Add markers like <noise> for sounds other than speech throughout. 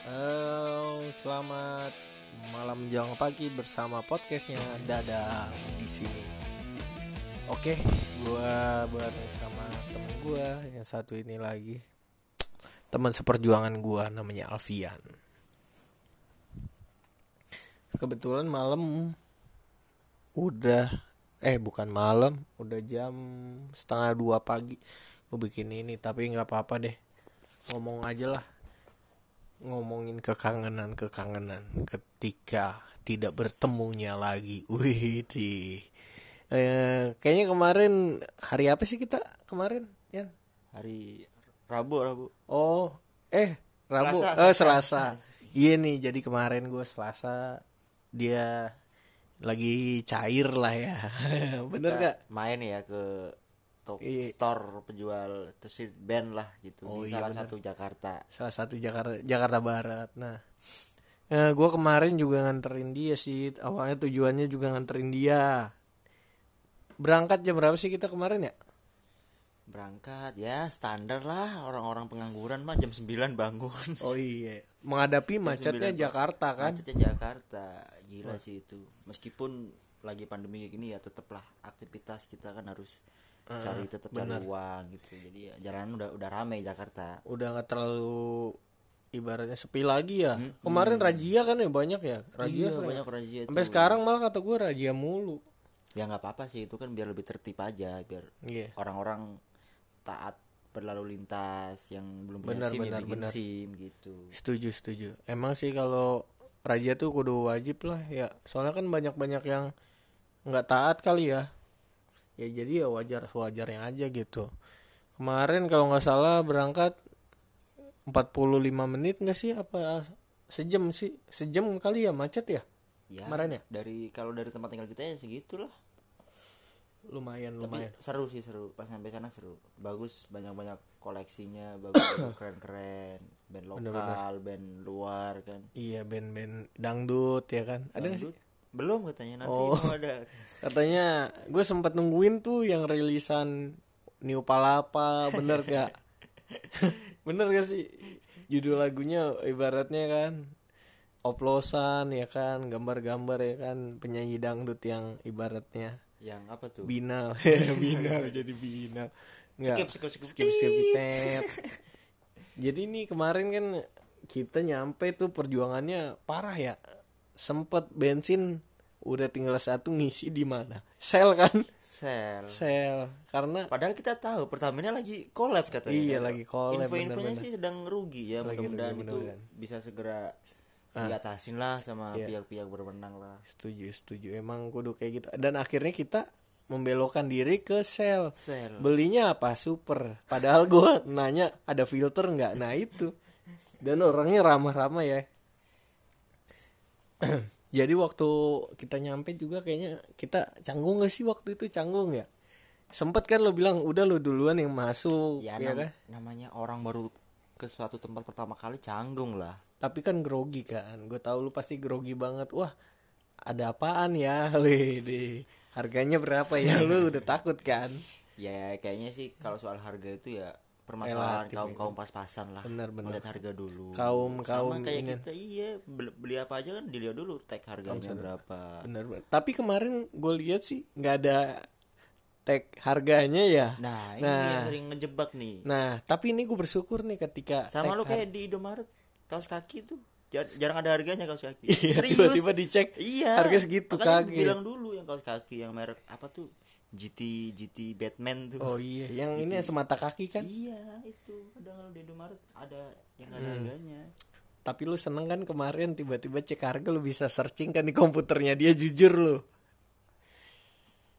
Halo, selamat malam menjelang pagi bersama podcastnya Dadang di sini. Oke, gua bareng sama temen gua yang satu ini lagi. Teman seperjuangan gua namanya Alfian. Kebetulan malam udah eh bukan malam, udah jam setengah dua pagi. Gue bikin ini tapi nggak apa-apa deh. Ngomong aja lah ngomongin kekangenan kekangenan ketika tidak bertemunya lagi. Wih di eh, kayaknya kemarin hari apa sih kita kemarin ya hari Rabu Rabu. Oh eh Rabu. Selasa, eh Selasa. Iya nih jadi kemarin gue Selasa dia lagi cair lah ya. <laughs> Bener Kita gak main ya ke toko Iya. store penjual terus band lah gitu Oh, di iya, salah bener. satu Jakarta salah satu Jakarta Jakarta Barat. Nah, eh, gue kemarin juga nganterin dia sih. Awalnya tujuannya juga nganterin dia. Berangkat jam berapa sih kita kemarin ya? berangkat ya standar lah orang-orang pengangguran mah jam 9 bangun Oh iya, <laughs> menghadapi macetnya. Jakarta kan. macetnya Jakarta gila sih itu meskipun lagi pandemi kayak gini ya tetaplah aktivitas kita kan harus cari tetap cari uang gitu jadi ya jalanan udah udah rame Jakarta Udah nggak terlalu ibaratnya sepi lagi ya. Kemarin razia kan ya banyak ya. Razia iya sering. banyak razia Sampai sekarang malah kata gue razia mulu. ya nggak apa-apa sih itu kan biar lebih tertib aja biar Iya. orang-orang taat berlalu lintas yang belum punya Benar, SIM ya benar, bikin benar. SIM gitu. Setuju, setuju. Emang sih kalau razia tuh kudu wajib lah ya. Soalnya kan banyak-banyak yang nggak taat kali ya. Ya jadi ya wajar wajarnya aja gitu. Kemarin kalau nggak salah berangkat 45 menit nggak sih apa sejam sih? Sejam kali ya macet ya? Ya, Kemarin ya? dari kalau dari tempat tinggal kita ya segitulah. Lumayan, Tapi lumayan. seru sih seru. Pas sampai sana seru. Bagus banyak-banyak koleksinya, bagus <coughs> keren-keren. Band lokal, band luar kan. Iya band-band dangdut ya kan? Ada nggak sih? Belum katanya nanti Oh. mau ada. <laughs> Katanya gue sempat nungguin tuh yang rilisan New Palapa, bener gak? <laughs> bener gak sih? Judul lagunya ibaratnya kan oplosan ya kan, gambar-gambar ya kan, penyanyi dangdut yang ibaratnya Yang apa tuh? binal, <laughs> binal jadi binal. Nggak, Skip, skip, skip. skip, skip, tet. Jadi nih kemarin kan kita nyampe tuh perjuangannya parah ya. Sempet bensin udah tinggal satu ngisi di mana? Sel kan? Sel. Sel. Karena Padahal kita tahu Pertamina lagi collab katanya. Iya, lagi collab, Info-infonya sih sedang rugi ya. Mudah-mudahan itu bisa segera diatasin lah sama Iya. pihak-pihak berwenang lah. setuju, setuju. Emang kudu kayak gitu. Dan akhirnya kita membelokkan diri ke sel. Sel. Belinya apa? Super. Padahal gue <laughs> nanya ada filter nggak? Nah itu. Dan orangnya ramah-ramah ya. <clears throat> Jadi waktu kita nyampe juga kayaknya kita canggung gak sih waktu itu canggung ya? Sempet kan lo bilang udah lo duluan yang masuk Ya, ya, nam- kan? namanya orang baru ke suatu tempat pertama kali canggung lah. Tapi kan grogi kan. Gue tahu lu pasti grogi banget. Wah, ada apaan ya? <laughs> Wih, harganya berapa ya? <laughs> Lu udah takut kan? Ya kayaknya sih kalau soal harga itu ya permasalahan Relatif kaum ya. kaum pas-pasan lah. Benar, benar. Melihat harga dulu. Kaum- kaum Sama kayak kita iya beli, beli apa aja kan dilihat dulu tag harganya berapa. Bener banget. Tapi kemarin gue lihat sih nggak ada tag harganya ya. Nah, ini Nah. yang sering ngejebak nih. Nah, tapi ini gue bersyukur nih ketika Sama lu kayak di Indomaret kaos kaki tuh jar- jarang ada harganya kaos kaki. Iya, tiba-tiba dicek Iya. harga segitu Makanya kaget. bilang dulu yang kaos kaki yang merek apa tuh? GT GT Batman tuh. Oh iya, yang ini yang semata kaki kan. Iya, itu. Ada kalau di Indomaret ada yang Hmm. ada harganya. Tapi lu seneng kan kemarin tiba-tiba cek harga lu bisa searching kan di komputernya dia jujur lu.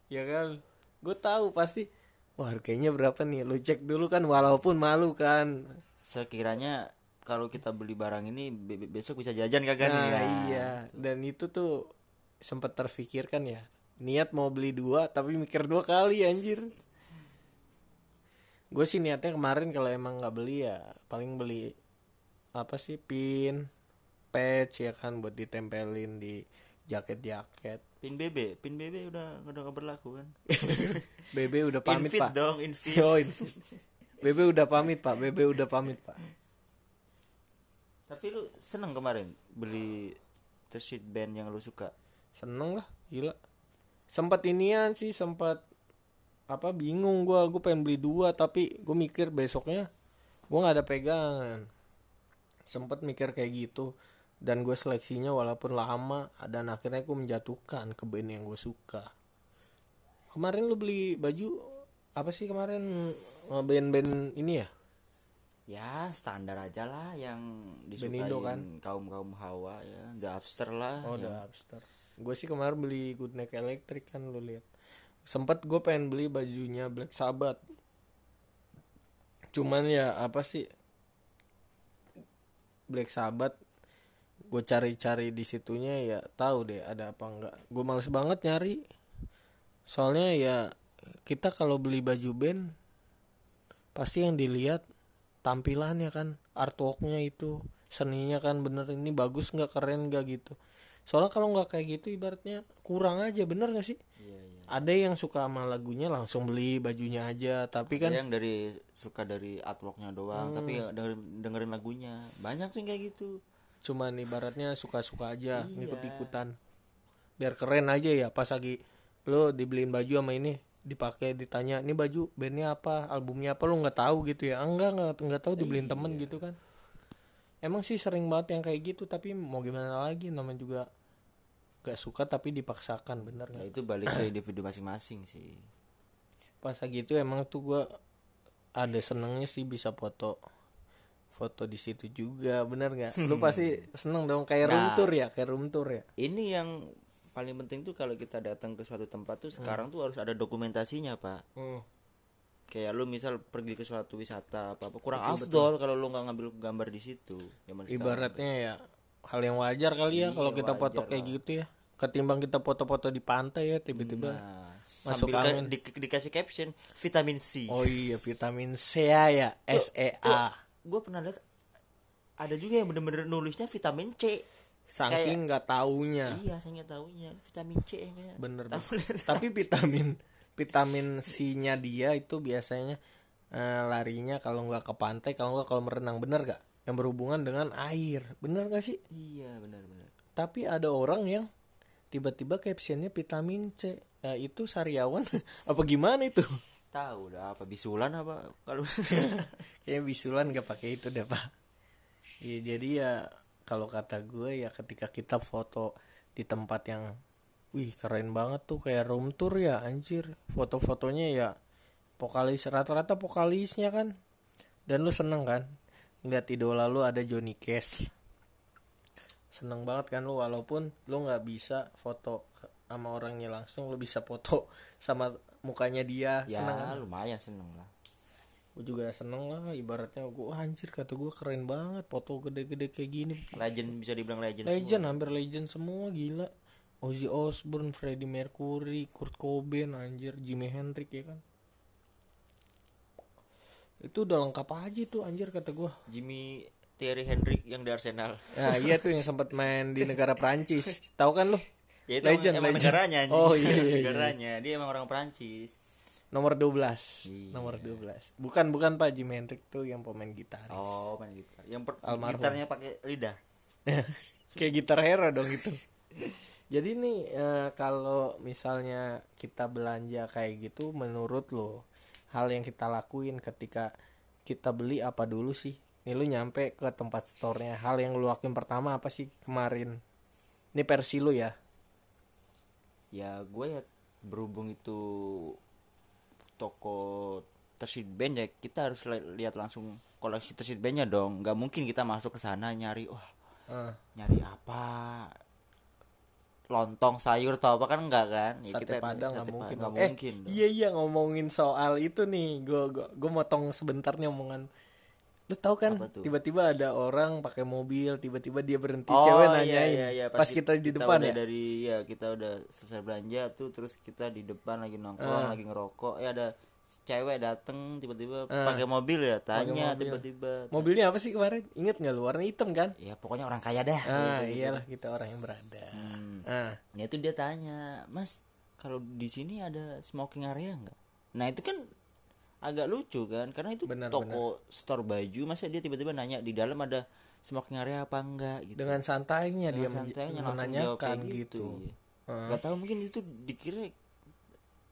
Ya kan? Gue tahu pasti wah harganya berapa nih. Lu cek dulu kan walaupun malu kan. Sekiranya kalau kita beli barang ini be- be- besok bisa jajan kagak nih? Nah, Nah, iya, dan itu tuh sempat terfikirkan ya. Niat mau beli dua tapi mikir dua kali anjir. Gue sih niatnya kemarin kalau emang nggak beli ya paling beli apa sih pin, patch ya kan buat ditempelin di jaket-jaket. Pin BB, pin BB udah udah nggak berlaku kan? <laughs> BB udah pamit Infit pak. dong, infit. Yo, infit. BB udah pamit pak. BB udah pamit pak. Tapi lu seneng kemarin beli t-shirt band yang lu suka? Seneng lah gila. Sempat inian sih sempat apa bingung gua. Gue pengen beli dua tapi gue mikir besoknya gue nggak ada pegangan. Sempat mikir kayak gitu. Dan gue seleksinya walaupun lama dan akhirnya gue menjatuhkan ke band yang gue suka. Kemarin lu beli baju apa sih kemarin? Band-band ini ya ya standar aja lah yang disukain Benindo kan? kaum kaum hawa ya. The upster lah oh upster gue sih kemarin beli good neck electric kan lu lihat. Sempat gue pengen beli bajunya black sabbath. Cuman ya apa sih? Black sabbath gue cari-cari di situnya ya tahu deh ada apa enggak. Gue males banget nyari. Soalnya ya kita kalau beli baju band pasti yang dilihat tampilannya kan artworknya itu seninya kan bener ini bagus nggak keren nggak gitu. Soalnya kalau nggak kayak gitu ibaratnya kurang aja bener gak sih? Iya iya. Ada yang suka sama lagunya langsung beli bajunya aja tapi kan Ada yang dari suka dari artworknya doang tapi Hmm. ya dengerin, dengerin lagunya. Banyak yang kayak gitu. Cuman ibaratnya suka-suka aja Iya. ngikut-ikutan. Biar keren aja ya pas lagi lo dibeliin baju sama ini dipakai ditanya ini baju bandnya apa? Albumnya apa? Lo nggak tahu gitu ya. Enggak nggak nggak tahu dibeliin Iya. temen gitu kan. Emang sih sering banget yang kayak gitu tapi mau gimana lagi? Namanya juga gak suka tapi dipaksakan bener ya nggak itu balik ke individu masing-masing sih. Pas lagi itu emang tuh gua ada senengnya sih bisa foto foto di situ juga bener nggak? Lu <laughs> pasti seneng dong kayak room Nah. tour ya kayak room tour ya? Ini yang paling penting tuh kalau kita datang ke suatu tempat tuh sekarang tuh harus ada dokumentasinya pak. Kayak lu misal pergi ke suatu wisata apa apa kurang afdol kalau lu nggak ngambil gambar di situ Zaman sekarang. ibaratnya ya hal yang wajar kali ya Iya, kalau kita foto kayak gitu ya. Ketimbang kita foto-foto di pantai ya tiba-tiba nah, masuk angin. di- dikasih caption vitamin C. Oh iya vitamin C ya S E A. gue pernah lihat ada juga yang bener-bener nulisnya vitamin C saking nggak taunya. Iya saya nggak taunya. Vitamin C kayak bener tapi <laughs> vitamin vitamin C-nya dia itu biasanya eh, larinya kalau nggak ke pantai kalau nggak kalau merenang bener gak yang berhubungan dengan air. Bener gak sih? Iya benar-benar tapi ada orang yang tiba-tiba captionnya vitamin C. Ya itu sariawan <laughs> apa gimana itu? Tahu dah apa bisulan apa? Kalau <laughs> kayak bisulan gak pakai itu deh pak. Iya jadi ya kalau kata gue ya ketika kita foto di tempat yang wih keren banget tuh kayak room tour ya anjir. Foto-fotonya ya vokalis rata-rata vokalisnya kan. Dan lu seneng kan? Ngeliat idola lu ada Johnny Cash. Seneng banget kan lu walaupun lu nggak bisa foto sama orangnya langsung lu bisa foto sama mukanya dia. Ya seneng kan? lumayan seneng lah gue juga seneng lah ibaratnya gue anjir kata gue keren banget foto gede-gede kayak gini legend bisa dibilang legend, legend hampir legend semua gila Ozzy Osbourne, Freddie Mercury, Kurt Cobain anjir Jimi Hendrix ya kan itu udah lengkap aja tuh anjir kata gue semua. Jimmy Thierry Hendrick yang di Arsenal nah iya tuh yang sempat main di negara Prancis tahu kan lu ya itu Legend, emang, emang legend. negaranya anjing. Oh, iya, iya, iya. negaranya dia emang orang Prancis nomor 12 Iya. nomor 12 bukan bukan Pak Jimi Hendrix tuh yang pemain gitar oh main gitar. Yang per- Almarhum. gitarnya pakai lidah. <laughs> Kayak gitar hero dong itu. <laughs> Jadi nih eh, kalau misalnya kita belanja kayak gitu menurut lo hal yang kita lakuin ketika kita beli apa dulu sih? Nih lu nyampe ke tempat store-nya. Hal yang lu lakuin pertama apa sih kemarin? Ini versi lu ya. Ya gue ya berhubung itu toko tersit band ya kita harus li- lihat langsung koleksi tersit bandnya dong. Nggak mungkin kita masuk ke sana nyari wah Eh, nyari apa? Lontong sayur atau apa? Kan enggak kan? Ya, sate padang nggak mungkin nggak eh mungkin dong. iya iya ngomongin soal itu nih. Gue gue gue motong sebentar nih omongan lu tahu kan tiba-tiba ada orang pakai mobil tiba-tiba dia berhenti Oh, cewek iya, nanyain. iya, iya. pas kita di depan ya? dari ya kita udah selesai belanja tuh terus kita di depan lagi nongkrong Ah. lagi ngerokok. Ya ada cewek dateng tiba-tiba pakai mobil ya tanya mobil. tiba-tiba. Mobilnya apa sih kemarin? Inget nggak lu? Warna hitam kan? Ya pokoknya orang kaya dah ah iyalah kita orang yang berada. Hmm. ah. Ya itu dia tanya mas kalau di sini ada smoking area nggak? Nah itu kan agak lucu kan karena itu Benar, toko store baju masa dia tiba-tiba nanya di dalam ada smoking area apa enggak? gitu. Dengan santainya dia Dengan menj- santainya menanyakan kayak gitu, iya. Heeh. nggak tahu mungkin itu dikira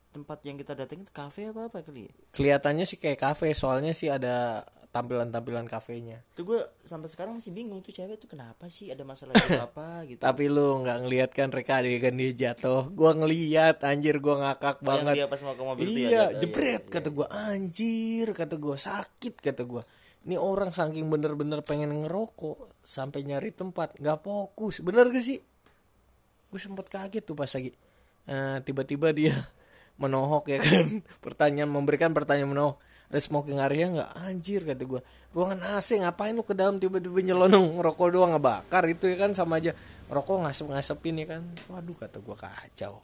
tempat yang kita datengin kafe apa apa kali ya? Kelihatannya sih kayak kafe soalnya sih ada tampilan-tampilan kafenya. Itu gue sampai sekarang masih bingung tuh cewek tuh kenapa sih? Ada masalah <laughs> apa gitu. Tapi lu nggak ngelihat kan Reka adegan dia jatuh? Gua ngeliat anjir gua ngakak yang banget. dia pas mau ke mobil itu ya iya jatuh, jebret iya, kata gua. Anjir kata gua. Sakit kata gua. Ini orang saking bener-bener pengen ngerokok sampai nyari tempat nggak fokus. Bener gak sih? Gue sempet kaget tuh pas lagi Eh, tiba-tiba dia <laughs> menohok ya kan? <laughs> Pertanyaan memberikan pertanyaan menohok ada smoking area nggak? Anjir kata gua. Ruangan AC ngapain lu ke dalam tiba-tiba nyelonong? Ngerokok doang ngebakar itu ya kan sama aja. Rokok ngasep-ngasepin ya kan. Waduh kata gua kacau.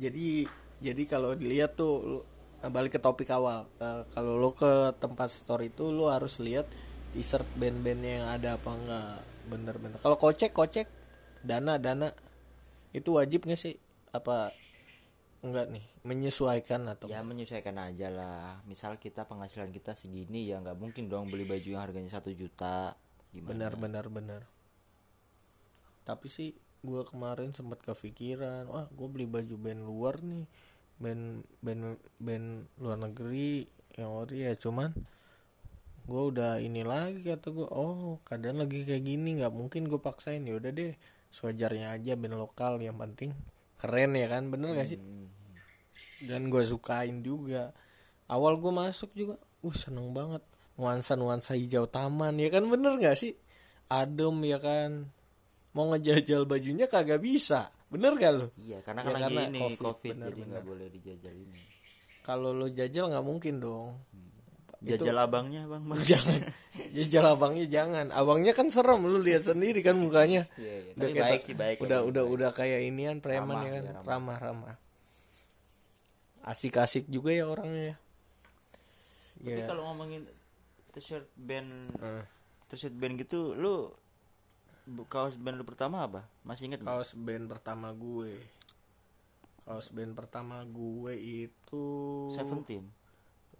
Jadi jadi kalau dilihat tuh lu- balik ke topik awal. Eh, kalau lo ke tempat store itu lo harus lihat t-shirt band-band yang ada apa enggak bener-bener. Kalau kocek kocek dana dana. Itu wajib nggak sih? Apa enggak nih menyesuaikan atau ya menyesuaikan aja lah. Misal kita penghasilan kita segini ya nggak mungkin dong beli baju yang harganya satu juta. Gimana? Benar benar benar. Tapi sih gue kemarin sempat kepikiran wah gue beli baju band luar nih band band band luar negeri. Yang ori ya cuman gue udah ini lagi kata gue oh keadaan lagi kayak gini nggak mungkin gue paksain. Ya udah deh sewajarnya aja band lokal yang penting keren ya kan bener gak sih dan gue sukain juga. Awal gue masuk juga uh seneng banget. Nuansa nuansa hijau taman ya kan? Bener gak sih? Adem ya kan? Mau ngejajal bajunya kagak bisa. Bener gak lo iya karena Ya, kan karena ini COVID, covid, benar, jadi nggak boleh dijajal ini. Kalau lo jajal nggak mungkin dong. Jajal abangnya bang bang. Jangan. <laughs> Jajal abangnya jangan. Abangnya kan serem lu lihat sendiri kan mukanya. Iya, iya. udah Tapi kayak baik baik, udah abang, udah baik. udah kayak inian preman Ramah, ya kan? ya, ramah. ramah ramah asik-asik juga ya orangnya. Ya tapi Ya. kalau ngomongin t-shirt band Eh. t-shirt band gitu lu kaos band lu pertama apa? Masih inget kaos band pertama gue. Kaos band pertama gue itu Seventeen.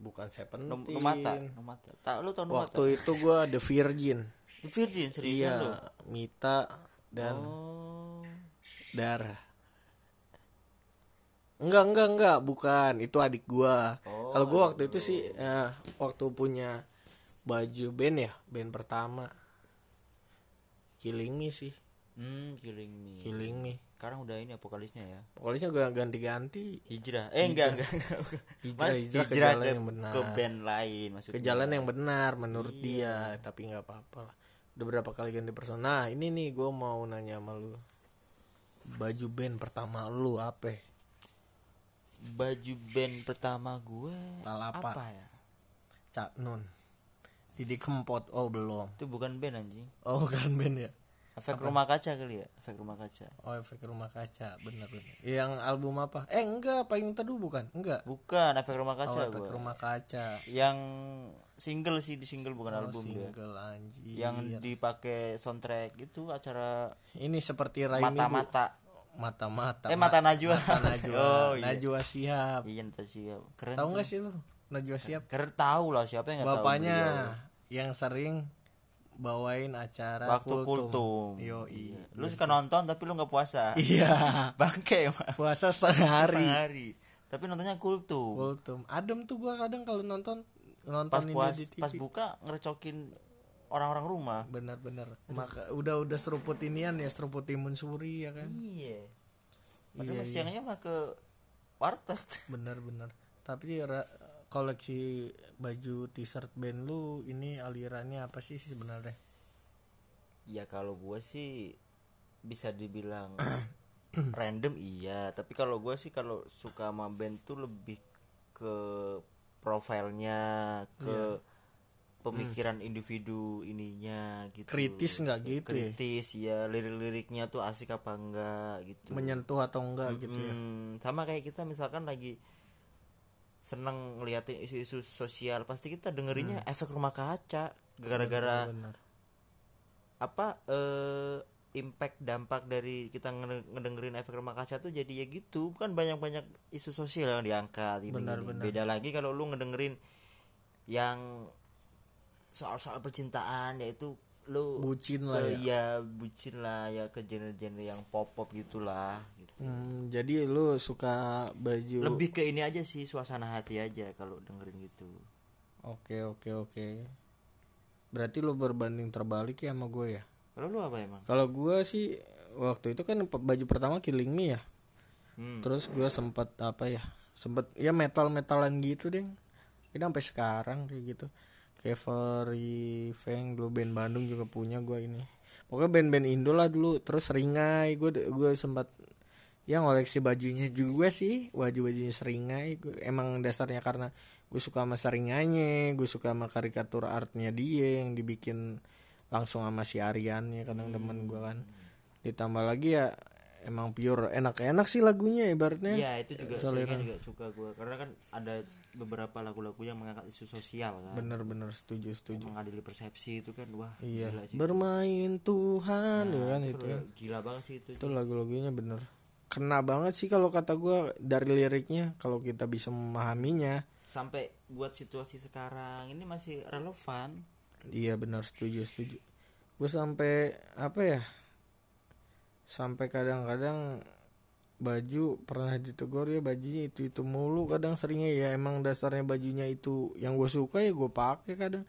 Bukan Seventeen. Numata Numata. Tak lu tau Numata? Waktu itu gue The Virgin. The Virgin seriusan iya lu? Mita dan oh. Darah enggak enggak enggak. Bukan. Itu adik gua. Oh, kalau gua waktu itu sih eh, waktu punya baju band ya band pertama. Killing Me sih. Hmm killing me. Killing Me. Sekarang udah ini vokalisnya ya? Pokoknya gua ganti-ganti. Hijrah. Eh enggak enggak. <laughs> Hijrah Mas, hijrah ke hijrah jalan ke, yang benar. ke band lain maksudnya. Ke jalan yang benar menurut Iya. dia. Tapi nggak apa-apa lah. Udah berapa kali ganti person nah ini nih gua mau nanya sama lu. Baju band pertama lu apa baju band pertama gue Palapa. apa ya? Cak Nun. Didi Kempot oh belum. Itu bukan band anjing. Oh kan band ya? Efek rumah kaca kali ya? Efek rumah kaca. Oh efek rumah kaca. Bener bener. Yang album apa? Eh enggak. Payung teduh bukan? Enggak. Bukan efek rumah oh kaca efek gua. rumah kaca. Yang single sih di single bukan oh, album dia single anjir. Yang dipakai soundtrack itu acara ini seperti Raimi Bu. Mata-mata mata-mata eh mata najwa. mata Najwa. <laughs> Oh iya. Najwa Sihab iya ntar siap. Keren tahu tuh. nggak sih lu Najwa Sihab keren tahu lah siapa yang bapaknya yang sering bawain acara waktu kultum, yo iya. lu suka nonton tapi lu nggak puasa. Iya. <laughs> Bangke mah puasa setengah hari. Setengah hari. Tapi nontonnya kultum. Kultum. Adem tuh gua kadang kalau nonton pas nonton ini puas di TV pas buka ngerecokin orang-orang rumah. Bener-bener maka udah udah seruput inian ya seruput timun suri ya kan? Iya. Padahal Iya, mas siangnya mah ke warteg. Bener-bener tapi ra- koleksi baju t-shirt band lu ini alirannya apa sih sebenarnya? Ya kalau gue sih bisa dibilang <clears throat> random iya. Tapi kalau gue sih kalau suka sama band tuh lebih ke profilnya ke Iya. Pemikiran individu ininya gitu. Kritis nggak gitu ya? Kritis ya lirik-liriknya tuh asik apa enggak gitu. Menyentuh atau enggak gitu ya? Hmm, sama kayak kita misalkan lagi seneng ngeliatin isu-isu sosial pasti kita dengerinnya efek rumah kaca gara-gara apa eh impact dampak dari kita ngede- ngedengerin efek rumah kaca tuh jadi ya gitu. Kan banyak-banyak isu sosial yang diangkat gini, Benar, benar. beda lagi kalau lu ngedengerin yang soal-soal percintaan yaitu lu bucin lah ke- ya. ya bucin lah ya ke genre-genre yang pop pop gitulah gitu. Hmm, jadi lu suka baju lebih ke ini aja sih suasana hati aja kalau dengerin gitu. Oke oke oke. Berarti lu berbanding terbalik ya sama gue ya? Kalau lu apa emang? Kalau gue sih waktu itu kan baju pertama Killing Me ya. Hmm. terus gue sempat apa ya sempat ya metal metalan gitu deh ini sampai sekarang kayak gitu kayak Furry Fang dulu band Bandung juga punya gue ini. Pokoknya band-band Indo lah dulu terus Seringai gue gue sempat ya ngoleksi bajunya juga sih baju bajunya Seringai. Gua- emang dasarnya karena gue suka sama Seringainya gue suka sama karikatur artnya dia yang dibikin langsung sama si Aryan ya kadang temen gue kan. Ditambah lagi ya emang pure enak-enak sih lagunya ibaratnya. Iya itu juga saya juga suka gue karena kan ada beberapa lagu-lagu yang mengangkat isu sosial kan? Bener-bener setuju setuju. Mengadili persepsi itu kan wah iya. gila sih. Bermain Tuhan ya kan itu itu bener- gila banget sih itu itu lagu-lagunya bener. Kena banget sih kalau kata gua dari liriknya kalau kita bisa memahaminya. Sampai buat situasi sekarang ini masih relevan. Iya benar setuju setuju. Gue sampai apa ya sampai kadang-kadang baju pernah ditegur ya bajunya itu itu mulu kadang seringnya. Ya emang dasarnya bajunya itu yang gue suka ya gue pakai kadang.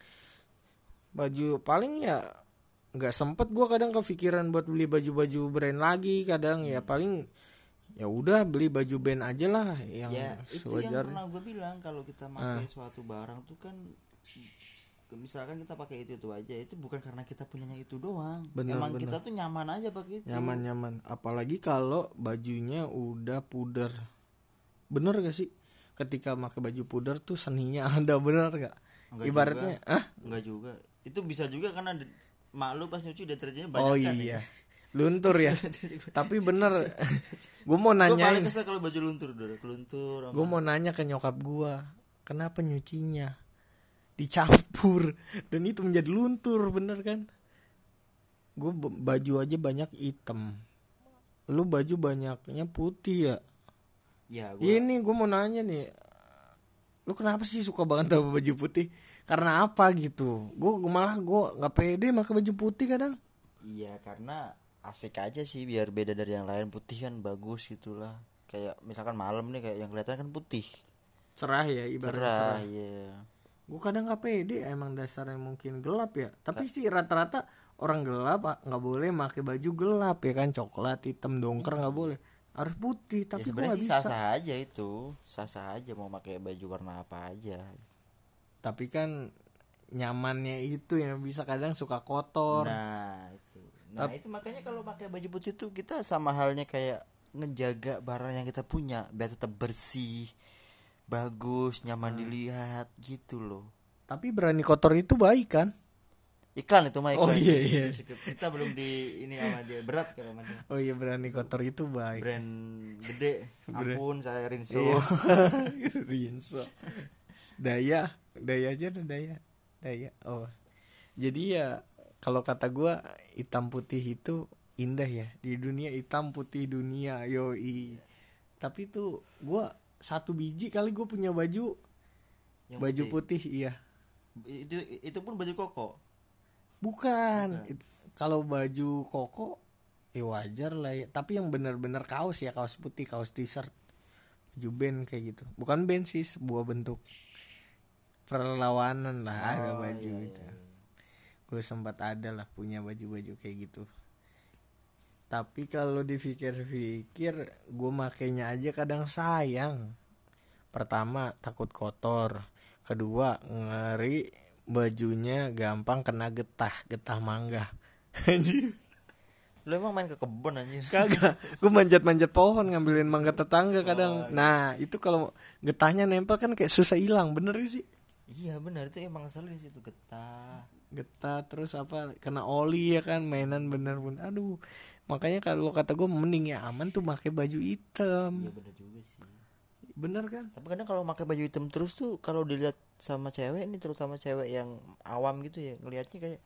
Baju paling ya nggak sempet gue kadang kepikiran buat beli baju-baju brand lagi kadang. Ya paling ya udah beli baju band aja lah yang ya itu yang sewajarnya. pernah gue bilang kalau kita pakai suatu barang tuh kan misalkan kita pakai itu itu aja itu bukan karena kita punyanya itu doang. Bener, emang bener. kita tuh nyaman aja pakai itu. Nyaman-nyaman. Apalagi kalau bajunya udah puder. Bener gak sih? Ketika pakai baju puder tuh seninya <laughs> ada bener gak? Enggak ibaratnya ah enggak juga. Itu bisa juga karena de- mak lu pas nyuci deterjennya banyak oh kan? iya. Luntur ya. <laughs> Tapi bener <laughs> gue mau gue nanyain. paling kesel kalau baju luntur udah luntur gue mau nanya ke nyokap gue kenapa nyucinya dicampur. Dan itu menjadi luntur bener kan? Gue baju aja banyak hitam. Lu baju banyaknya putih ya? Ya gua ini gue mau nanya nih Lu kenapa sih suka banget sama baju putih? Karena apa gitu? Gue malah gue gak pede pakai baju putih kadang. Iya karena asik aja sih biar beda dari yang lain. Putih kan bagus gitulah. Kayak misalkan malam nih kayak yang kelihatan kan putih. Cerah ya ibaratnya cerah, cerah. ya Gue kadang gak pede emang dasarnya mungkin gelap ya. Tapi sih rata-rata orang gelap ah, nggak boleh pakai baju gelap ya kan Coklat, hitam, dongker nggak boleh. Harus putih ya Tapi gue sebenarnya gak sih bisa. sah sah aja itu. Sah sah aja mau pakai baju warna apa aja. Tapi kan nyamannya itu yang bisa kadang suka kotor. Nah itu. Nah itu makanya kalau pakai baju putih tuh kita sama halnya kayak ngejaga barang yang kita punya biar tetap bersih bagus nyaman dilihat gitu loh Tapi berani kotor itu baik kan iklan itu mah Oh, iklan iya, iya. kita belum di ini sama dia berat kalau sama dia Oh iya berani kotor itu baik brand gede ampun saya Rinso Iya. <laughs> Rinso. Daya, daya aja ada daya. Daya. Oh. Jadi ya kalau kata gua hitam putih itu indah ya. Di dunia hitam putih dunia yoi. Tapi tuh gua satu biji kali gue punya baju Yang baju putih iya. itu itu pun baju koko Bukan. It- Kalau baju koko ya wajar lah ya. Tapi yang benar-benar kaos ya, kaos putih, kaos t-shirt. Baju band kayak gitu. Bukan band sih, sebuah bentuk perlawanan lah ada baju itu. Gue sempat ada lah punya baju-baju kayak gitu. Tapi kalau dipikir-pikir, gue makainya aja kadang sayang. Pertama takut kotor, kedua ngeri bajunya gampang kena getah, getah mangga. <laughs> Anjir. lu emang main ke kebun anjir Kagak, gue manjat-manjat pohon ngambilin mangga tetangga kadang. Nah, itu kalau getahnya nempel kan kayak susah hilang, bener sih. iya benar itu emang ngeselin sih itu getah Getah terus apa kena oli ya kan mainan bener-bener. Aduh, makanya kalau kata gue mending ya aman tuh pakai baju hitam. iya benar juga sih Bener kan? tapi kadang kalau pakai baju hitam terus tuh kalau dilihat sama cewek ini terutama cewek yang awam gitu ya ngelihatnya kayak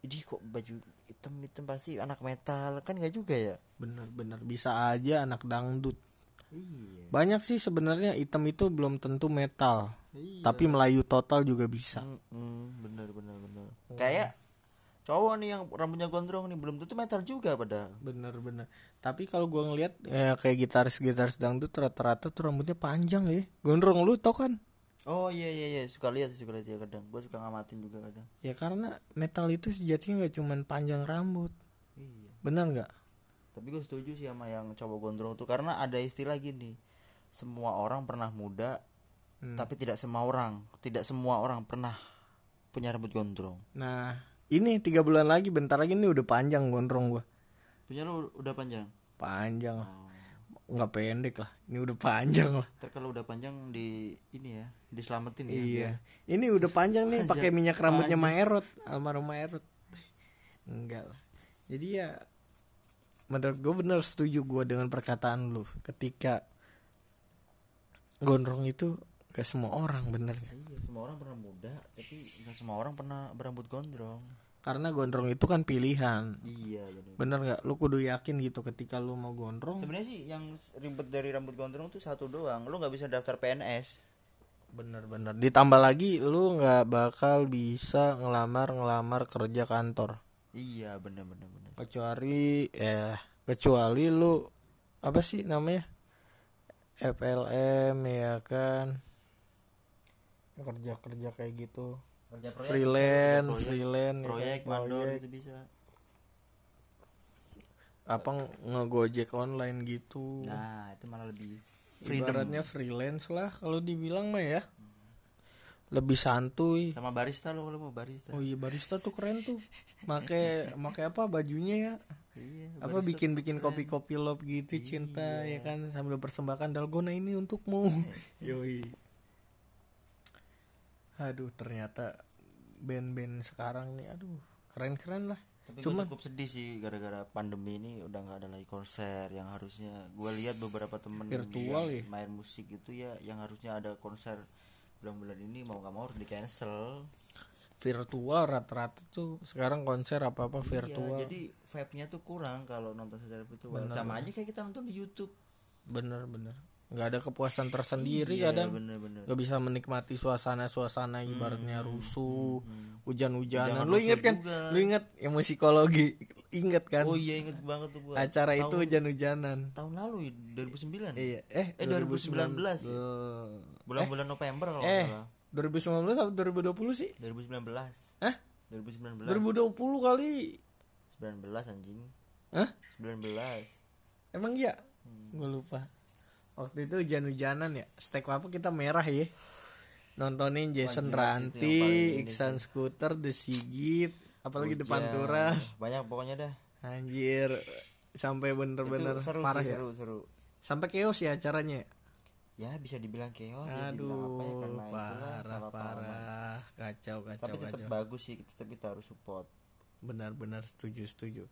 ini kok baju hitam hitam pasti anak metal kan nggak juga ya Bener-bener bisa aja anak dangdut. iya Banyak sih sebenarnya hitam itu belum tentu metal. Iya. Tapi Melayu total juga bisa. Mm-mm, bener bener bener kayak cowok nih yang rambutnya gondrong nih belum tentu metal juga pada bener bener. Tapi kalau gua ngeliat ya, kayak gitaris gitaris dangdut rata-rata tuh rambutnya panjang ya. Gondrong lu tau kan? Oh iya iya iya. Suka lihat suka lihat ya kadang. Gua suka ngamatin juga kadang. Ya karena metal itu sejatinya nggak cuman panjang rambut. Iya. Bener nggak? Tapi gue setuju sih sama yang cowok gondrong tuh. Karena ada istilah gini semua orang pernah muda Hmm. tapi tidak semua orang tidak semua orang pernah punya rambut gondrong. Nah ini tiga bulan lagi bentar lagi nih udah panjang gondrong gua. Punya lu udah panjang? Panjang oh. nggak pendek lah ini udah panjang lah. Ntar kalau udah panjang di ini ya diselamatin ya iya. ini udah panjang nih pakai minyak rambutnya Maerot almarhum Maerot enggak lah. Jadi ya menurut gue bener setuju gue dengan perkataan lu ketika gondrong itu gak semua orang bener gak? Iya, semua orang pernah muda, tapi nggak semua orang pernah berambut gondrong. karena gondrong itu kan pilihan Iya, benar. bener nggak lu kudu yakin gitu ketika lu mau gondrong Sebenarnya sih yang ribet dari rambut gondrong tuh satu doang. Lu nggak bisa daftar PNS. bener-bener ditambah lagi lu nggak bakal bisa ngelamar ngelamar kerja kantor Iya, benar. kecuali eh kecuali lu apa sih namanya FLM ya kan kerja kerja kayak gitu. Kerja freelance proyek, freelance ya kan, proyek, mandor proyek. itu bisa. apa ngegojek online gitu. Nah, itu malah lebih freedom. Ibaratnya freelance lah kalau dibilang mah ya. Lebih santuy. Sama barista lo kalau mau barista. oh iya barista tuh keren tuh. Make make apa bajunya ya? Iya, apa bikin bikin kopi kopi love gitu cinta ya kan? Sambil persembahkan dalgona ini untukmu. <laughs> Yoi aduh ternyata band-band sekarang nih aduh keren keren lah. Tapi Cuman- cukup sedih sih gara-gara pandemi ini udah nggak ada lagi konser. Yang harusnya gue lihat beberapa temen Virtual ya? main musik itu ya yang harusnya ada konser bulan-bulan ini mau nggak mau harus di cancel virtual rata-rata tuh sekarang konser apa apa Iya, virtual. jadi vibe-nya tuh kurang kalau nonton secara virtual. Sama aja kayak kita nonton di YouTube. Bener bener nggak ada kepuasan tersendiri Iya, kadang. bener-bener nggak bisa menikmati suasana suasana ibaratnya rusuh hujan-hujanan. Jangan lu inget kan? juga. lu inget yang musikologi inget kan? Oh iya inget banget tuh gua. Acara itu hujan-hujanan. tahun lalu ya? 2009 iya. Eh Eh, 2019 ya? Eh, bulan-bulan November kalau eh nggak salah. 2019 atau 2020 sih? 2019 Hah? 2019 2020 kali. 19 anjing. Hah? 19 emang iya? Hmm. gue lupa waktu itu hujan-hujanan ya. Stek apa kita merah ya. Nontonin Jason Ranti, Iksan Scooter, The Sigit, apalagi depan turas, banyak pokoknya dah. Anjir sampai bener-bener seru parah sih ya, seru seru. Sampai chaos ya acaranya. ya bisa dibilang keos ya dibilang apa ya Aduh, karena itulah parah parah, kacau kacau tapi tetap kacau. bagus sih tetap kita harus support. Benar-benar setuju setuju.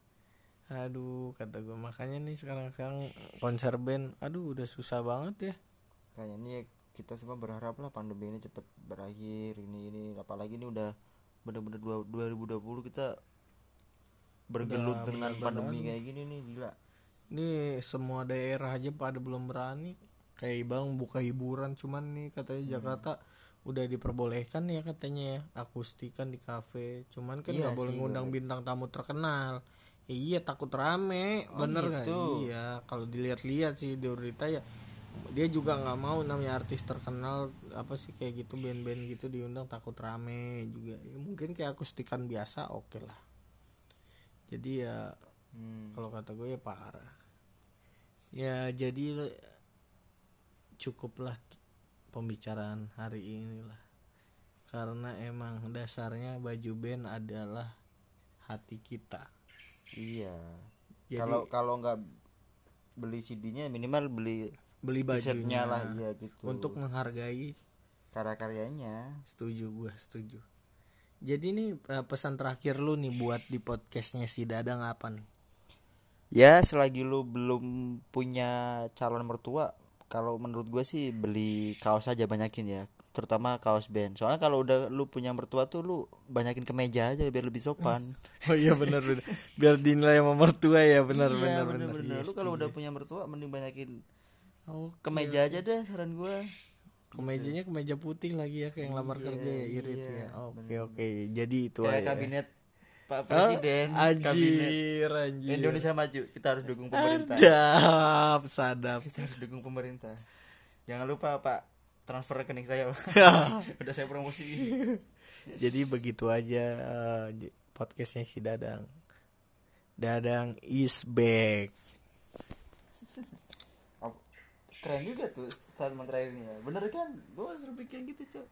Aduh, kata gue makanya nih sekarang-sekarang konser band, aduh udah susah banget ya. kayaknya ini kita semua berharap lah pandemi ini cepat berakhir ini ini apalagi ini udah bener-bener dua- 2020 kita bergelut dengan pandemi kayak gini nih gila Ini semua daerah aja pada belum berani. Kayak bang buka hiburan cuman nih katanya Jakarta udah diperbolehkan ya katanya ya akustikan di kafe. Cuman kan Iya nggak boleh sih, ngundang bintang tamu terkenal. Iya takut rame, bener nggak? gitu. Iya kalau dilihat-lihat sih di berita ya dia juga nggak mau namanya artis terkenal apa sih kayak gitu band-band gitu diundang takut rame juga ya, mungkin kayak akustikan biasa oke lah jadi ya hmm. kalau kata gue ya parah ya jadi cukuplah pembicaraan hari ini lah karena emang dasarnya baju band adalah hati kita iya. Jadi- kalau kalau nggak beli CD-nya minimal beli beli bajunya. lah iya gitu. Untuk menghargai karya-karyanya. Setuju gue setuju. Jadi nih eh, pesan terakhir lu nih buat di podcastnya si Dadang apa nih? Ya selagi lu belum punya calon mertua kalau menurut gue sih beli kaos aja banyakin ya terutama kaos band. Soalnya kalau udah lu punya mertua tuh lu banyakin kemeja aja biar lebih sopan. <laughs> Oh iya benar benar. Biar dinilai sama mertua ya. Benar Iya, benar benar bener-bener. Iya, lu kalau udah punya mertua mending banyakin oh kemeja aja deh saran gue kemejanya kemeja putih lagi ya kayak yang lamar kerja ya irit iya, ya. Oke oke. Jadi itu kayak aja kabinet Pak Presiden anjir, kabinet anjir. Indonesia maju. Kita harus dukung pemerintah. Sadap, sadap. kita harus dukung pemerintah. Jangan lupa Pak transfer rekening saya Pak. <laughs> udah saya promosi Jadi begitu aja eh, podcastnya si Dadang. Dadang is back. keren juga tuh statement terakhirnya bener kan gue sering bikin gitu cok